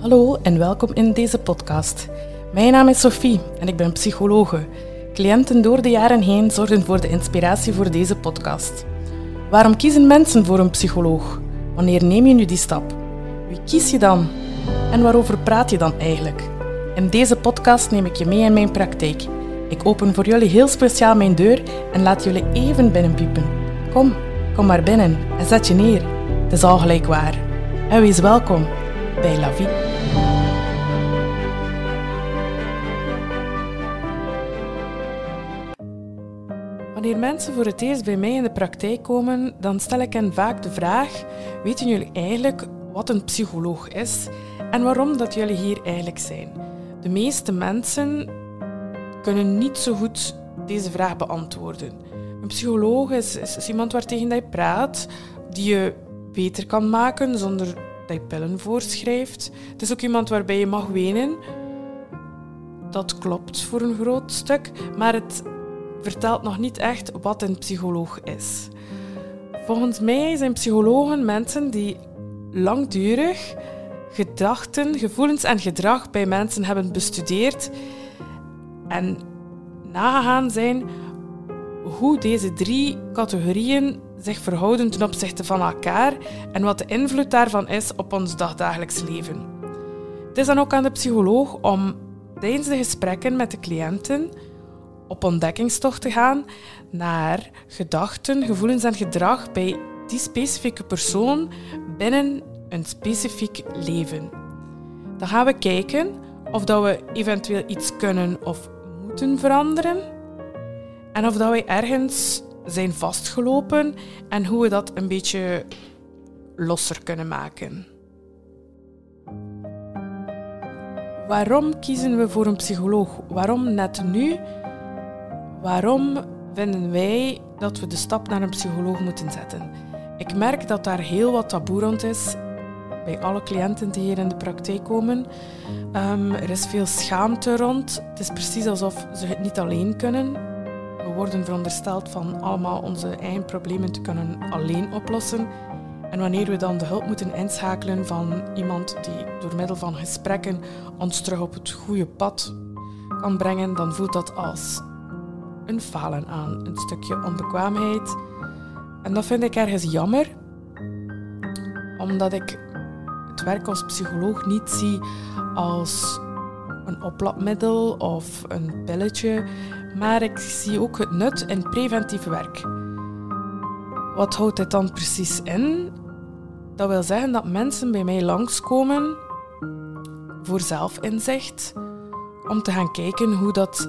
Hallo en welkom in deze podcast. Mijn naam is Sophie en ik ben psychologe. Cliënten door de jaren heen zorgen voor de inspiratie voor deze podcast. Waarom kiezen mensen voor een psycholoog? Wanneer neem je nu die stap? Wie kies je dan? En waarover praat je dan eigenlijk? In deze podcast neem ik je mee in mijn praktijk. Ik open voor jullie heel speciaal mijn deur en laat jullie even binnenpiepen. Kom, kom maar binnen en zet je neer. Het is al gelijk waar. En wees welkom bij La Vie. Wanneer mensen voor het eerst bij mij in de praktijk komen, dan stel ik hen vaak de vraag: weten jullie eigenlijk wat een psycholoog is en waarom dat jullie hier eigenlijk zijn? De meeste mensen kunnen niet zo goed deze vraag beantwoorden. Een psycholoog is, is, iemand waar tegen je praat, die je beter kan maken zonder dat je pillen voorschrijft. Het is ook iemand waarbij je mag wenen. Dat klopt voor een groot stuk, maar het vertelt nog niet echt wat een psycholoog is. Volgens mij zijn psychologen mensen die langdurig gedachten, gevoelens en gedrag bij mensen hebben bestudeerd en nagegaan zijn hoe deze drie categorieën zich verhouden ten opzichte van elkaar en wat de invloed daarvan is op ons dagdagelijks leven. Het is dan ook aan de psycholoog om tijdens de gesprekken met de cliënten op ontdekkingstocht te gaan naar gedachten, gevoelens en gedrag bij die specifieke persoon binnen een specifiek leven. Dan gaan we kijken of dat we eventueel iets kunnen of moeten veranderen en of dat we ergens zijn vastgelopen en hoe we dat een beetje losser kunnen maken. Waarom kiezen we voor een psycholoog? Waarom net nu? Waarom vinden wij dat we de stap naar een psycholoog moeten zetten? Ik merk dat daar heel wat taboe rond is bij alle cliënten die hier in de praktijk komen. Um, er is veel schaamte rond. Het is precies alsof ze het niet alleen kunnen. We worden verondersteld van allemaal onze eigen problemen te kunnen alleen oplossen. En wanneer we dan de hulp moeten inschakelen van iemand die door middel van gesprekken ons terug op het goede pad kan brengen, dan voelt dat als een falen aan, een stukje onbekwaamheid. En dat vind ik ergens jammer, omdat ik het werk als psycholoog niet zie als een oplapmiddel of een pilletje, maar ik zie ook het nut in preventief werk. Wat houdt dit dan precies in? Dat wil zeggen dat mensen bij mij langskomen voor zelfinzicht, om te gaan kijken hoe dat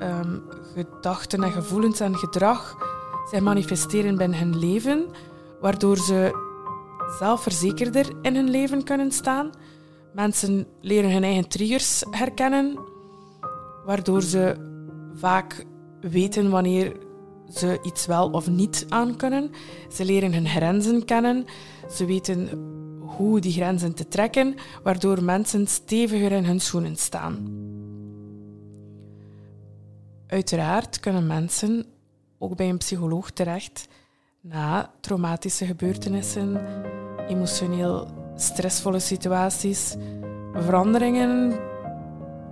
ehm, gedachten en gevoelens en gedrag zich manifesteren binnen hun leven, waardoor ze zelfverzekerder in hun leven kunnen staan. Mensen leren hun eigen triggers herkennen, waardoor ze vaak weten wanneer ze iets wel of niet aankunnen. Ze leren hun grenzen kennen. Ze weten hoe die grenzen te trekken, waardoor mensen steviger in hun schoenen staan. Uiteraard kunnen mensen ook bij een psycholoog terecht na traumatische gebeurtenissen, emotioneel stressvolle situaties, veranderingen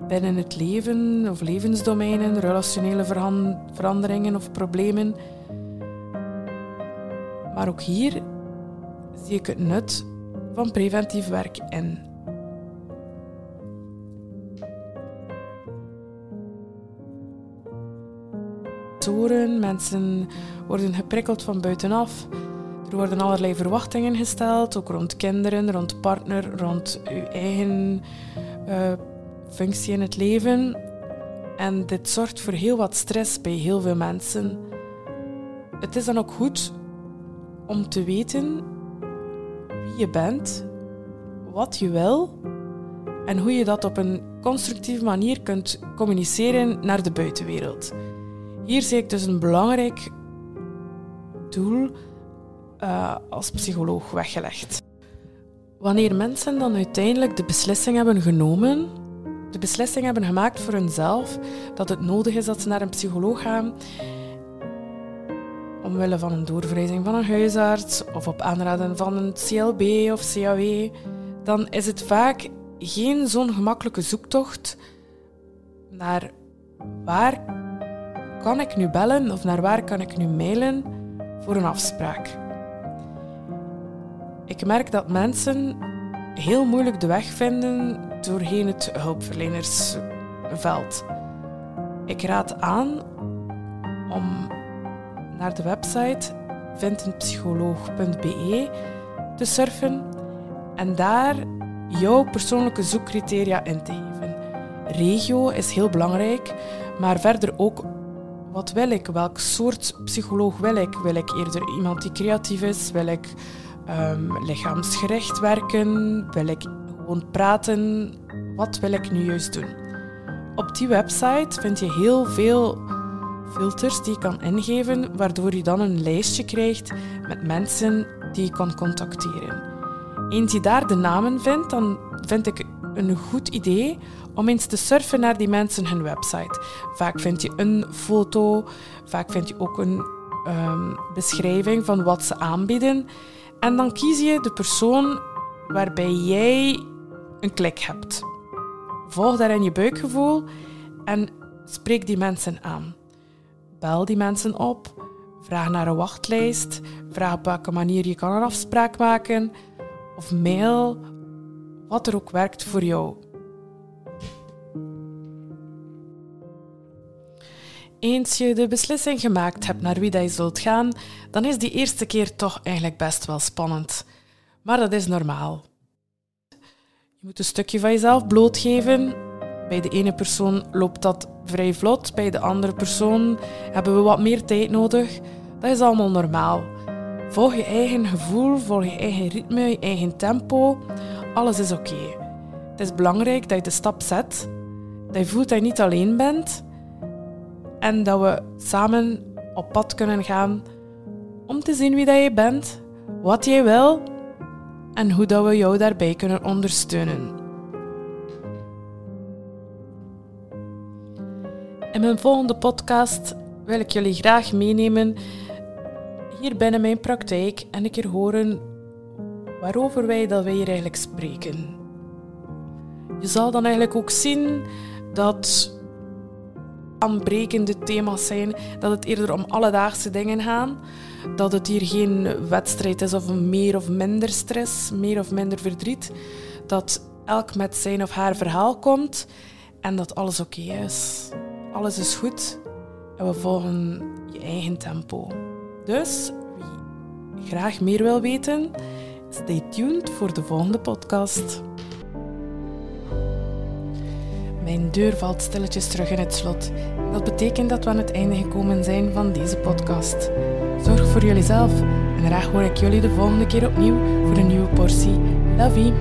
binnen het leven of levensdomeinen, relationele veranderingen of problemen. Maar ook hier zie ik het nut van preventief werk in. Mensen worden geprikkeld van buitenaf. Er worden allerlei verwachtingen gesteld, ook rond kinderen, rond partner, rond uw eigen uh, functie in het leven. En dit zorgt voor heel wat stress bij heel veel mensen. Het is dan ook goed om te weten wie je bent, wat je wil en hoe je dat op een constructieve manier kunt communiceren naar de buitenwereld. Hier zie ik dus een belangrijk doel uh, als psycholoog weggelegd. Wanneer mensen dan uiteindelijk de beslissing hebben genomen, de beslissing hebben gemaakt voor hunzelf dat het nodig is dat ze naar een psycholoog gaan, omwille van een doorverwijzing van een huisarts of op aanraden van een CLB of CAW, dan is het vaak geen zo'n gemakkelijke zoektocht naar waar kan ik nu bellen of naar waar kan ik nu mailen voor een afspraak. Ik merk dat mensen heel moeilijk de weg vinden doorheen het hulpverlenersveld. Ik raad aan om naar de website vindeenpsycholoog.be te surfen en daar jouw persoonlijke zoekcriteria in te geven. Regio is heel belangrijk, maar verder ook wat wil ik? Welk soort psycholoog wil ik? Wil ik eerder iemand die creatief is? Wil ik um, lichaamsgericht werken? Wil ik gewoon praten? Wat wil ik nu juist doen? Op die website vind je heel veel filters die je kan ingeven, waardoor je dan een lijstje krijgt met mensen die je kan contacteren. Eens je daar de namen vindt, dan vind ik een goed idee om eens te surfen naar die mensen hun website. Vaak vind je een foto, vaak vind je ook een um, beschrijving van wat ze aanbieden. En dan kies je de persoon waarbij jij een klik hebt. Volg daarin je buikgevoel en spreek die mensen aan. Bel die mensen op, vraag naar een wachtlijst, vraag op welke manier je kan een afspraak maken of mail, wat er ook werkt voor jou. Eens je de beslissing gemaakt hebt naar wie dat je zult gaan, dan is die eerste keer toch eigenlijk best wel spannend. Maar dat is normaal. Je moet een stukje van jezelf blootgeven. Bij de ene persoon loopt dat vrij vlot, bij de andere persoon hebben we wat meer tijd nodig. Dat is allemaal normaal. Volg je eigen gevoel, volg je eigen ritme, je eigen tempo. Alles is oké. Het is belangrijk dat je de stap zet, dat je voelt dat je niet alleen bent en dat we samen op pad kunnen gaan om te zien wie dat je bent, wat jij wil en hoe dat we jou daarbij kunnen ondersteunen. In mijn volgende podcast wil ik jullie graag meenemen hier binnen mijn praktijk en een keer horen waarover wij dat wij hier eigenlijk spreken. Je zal dan eigenlijk ook zien dat aanbrekende thema's zijn, dat het eerder om alledaagse dingen gaan, dat het hier geen wedstrijd is of meer of minder stress, meer of minder verdriet, dat elk met zijn of haar verhaal komt en dat alles oké is. Alles is goed en we volgen je eigen tempo. Dus wie graag meer wil weten, stay tuned voor de volgende podcast. Mijn deur valt stilletjes terug in het slot. Dat betekent dat we aan het einde gekomen zijn van deze podcast. Zorg voor jullie zelf en graag hoor ik jullie de volgende keer opnieuw voor een nieuwe portie. Love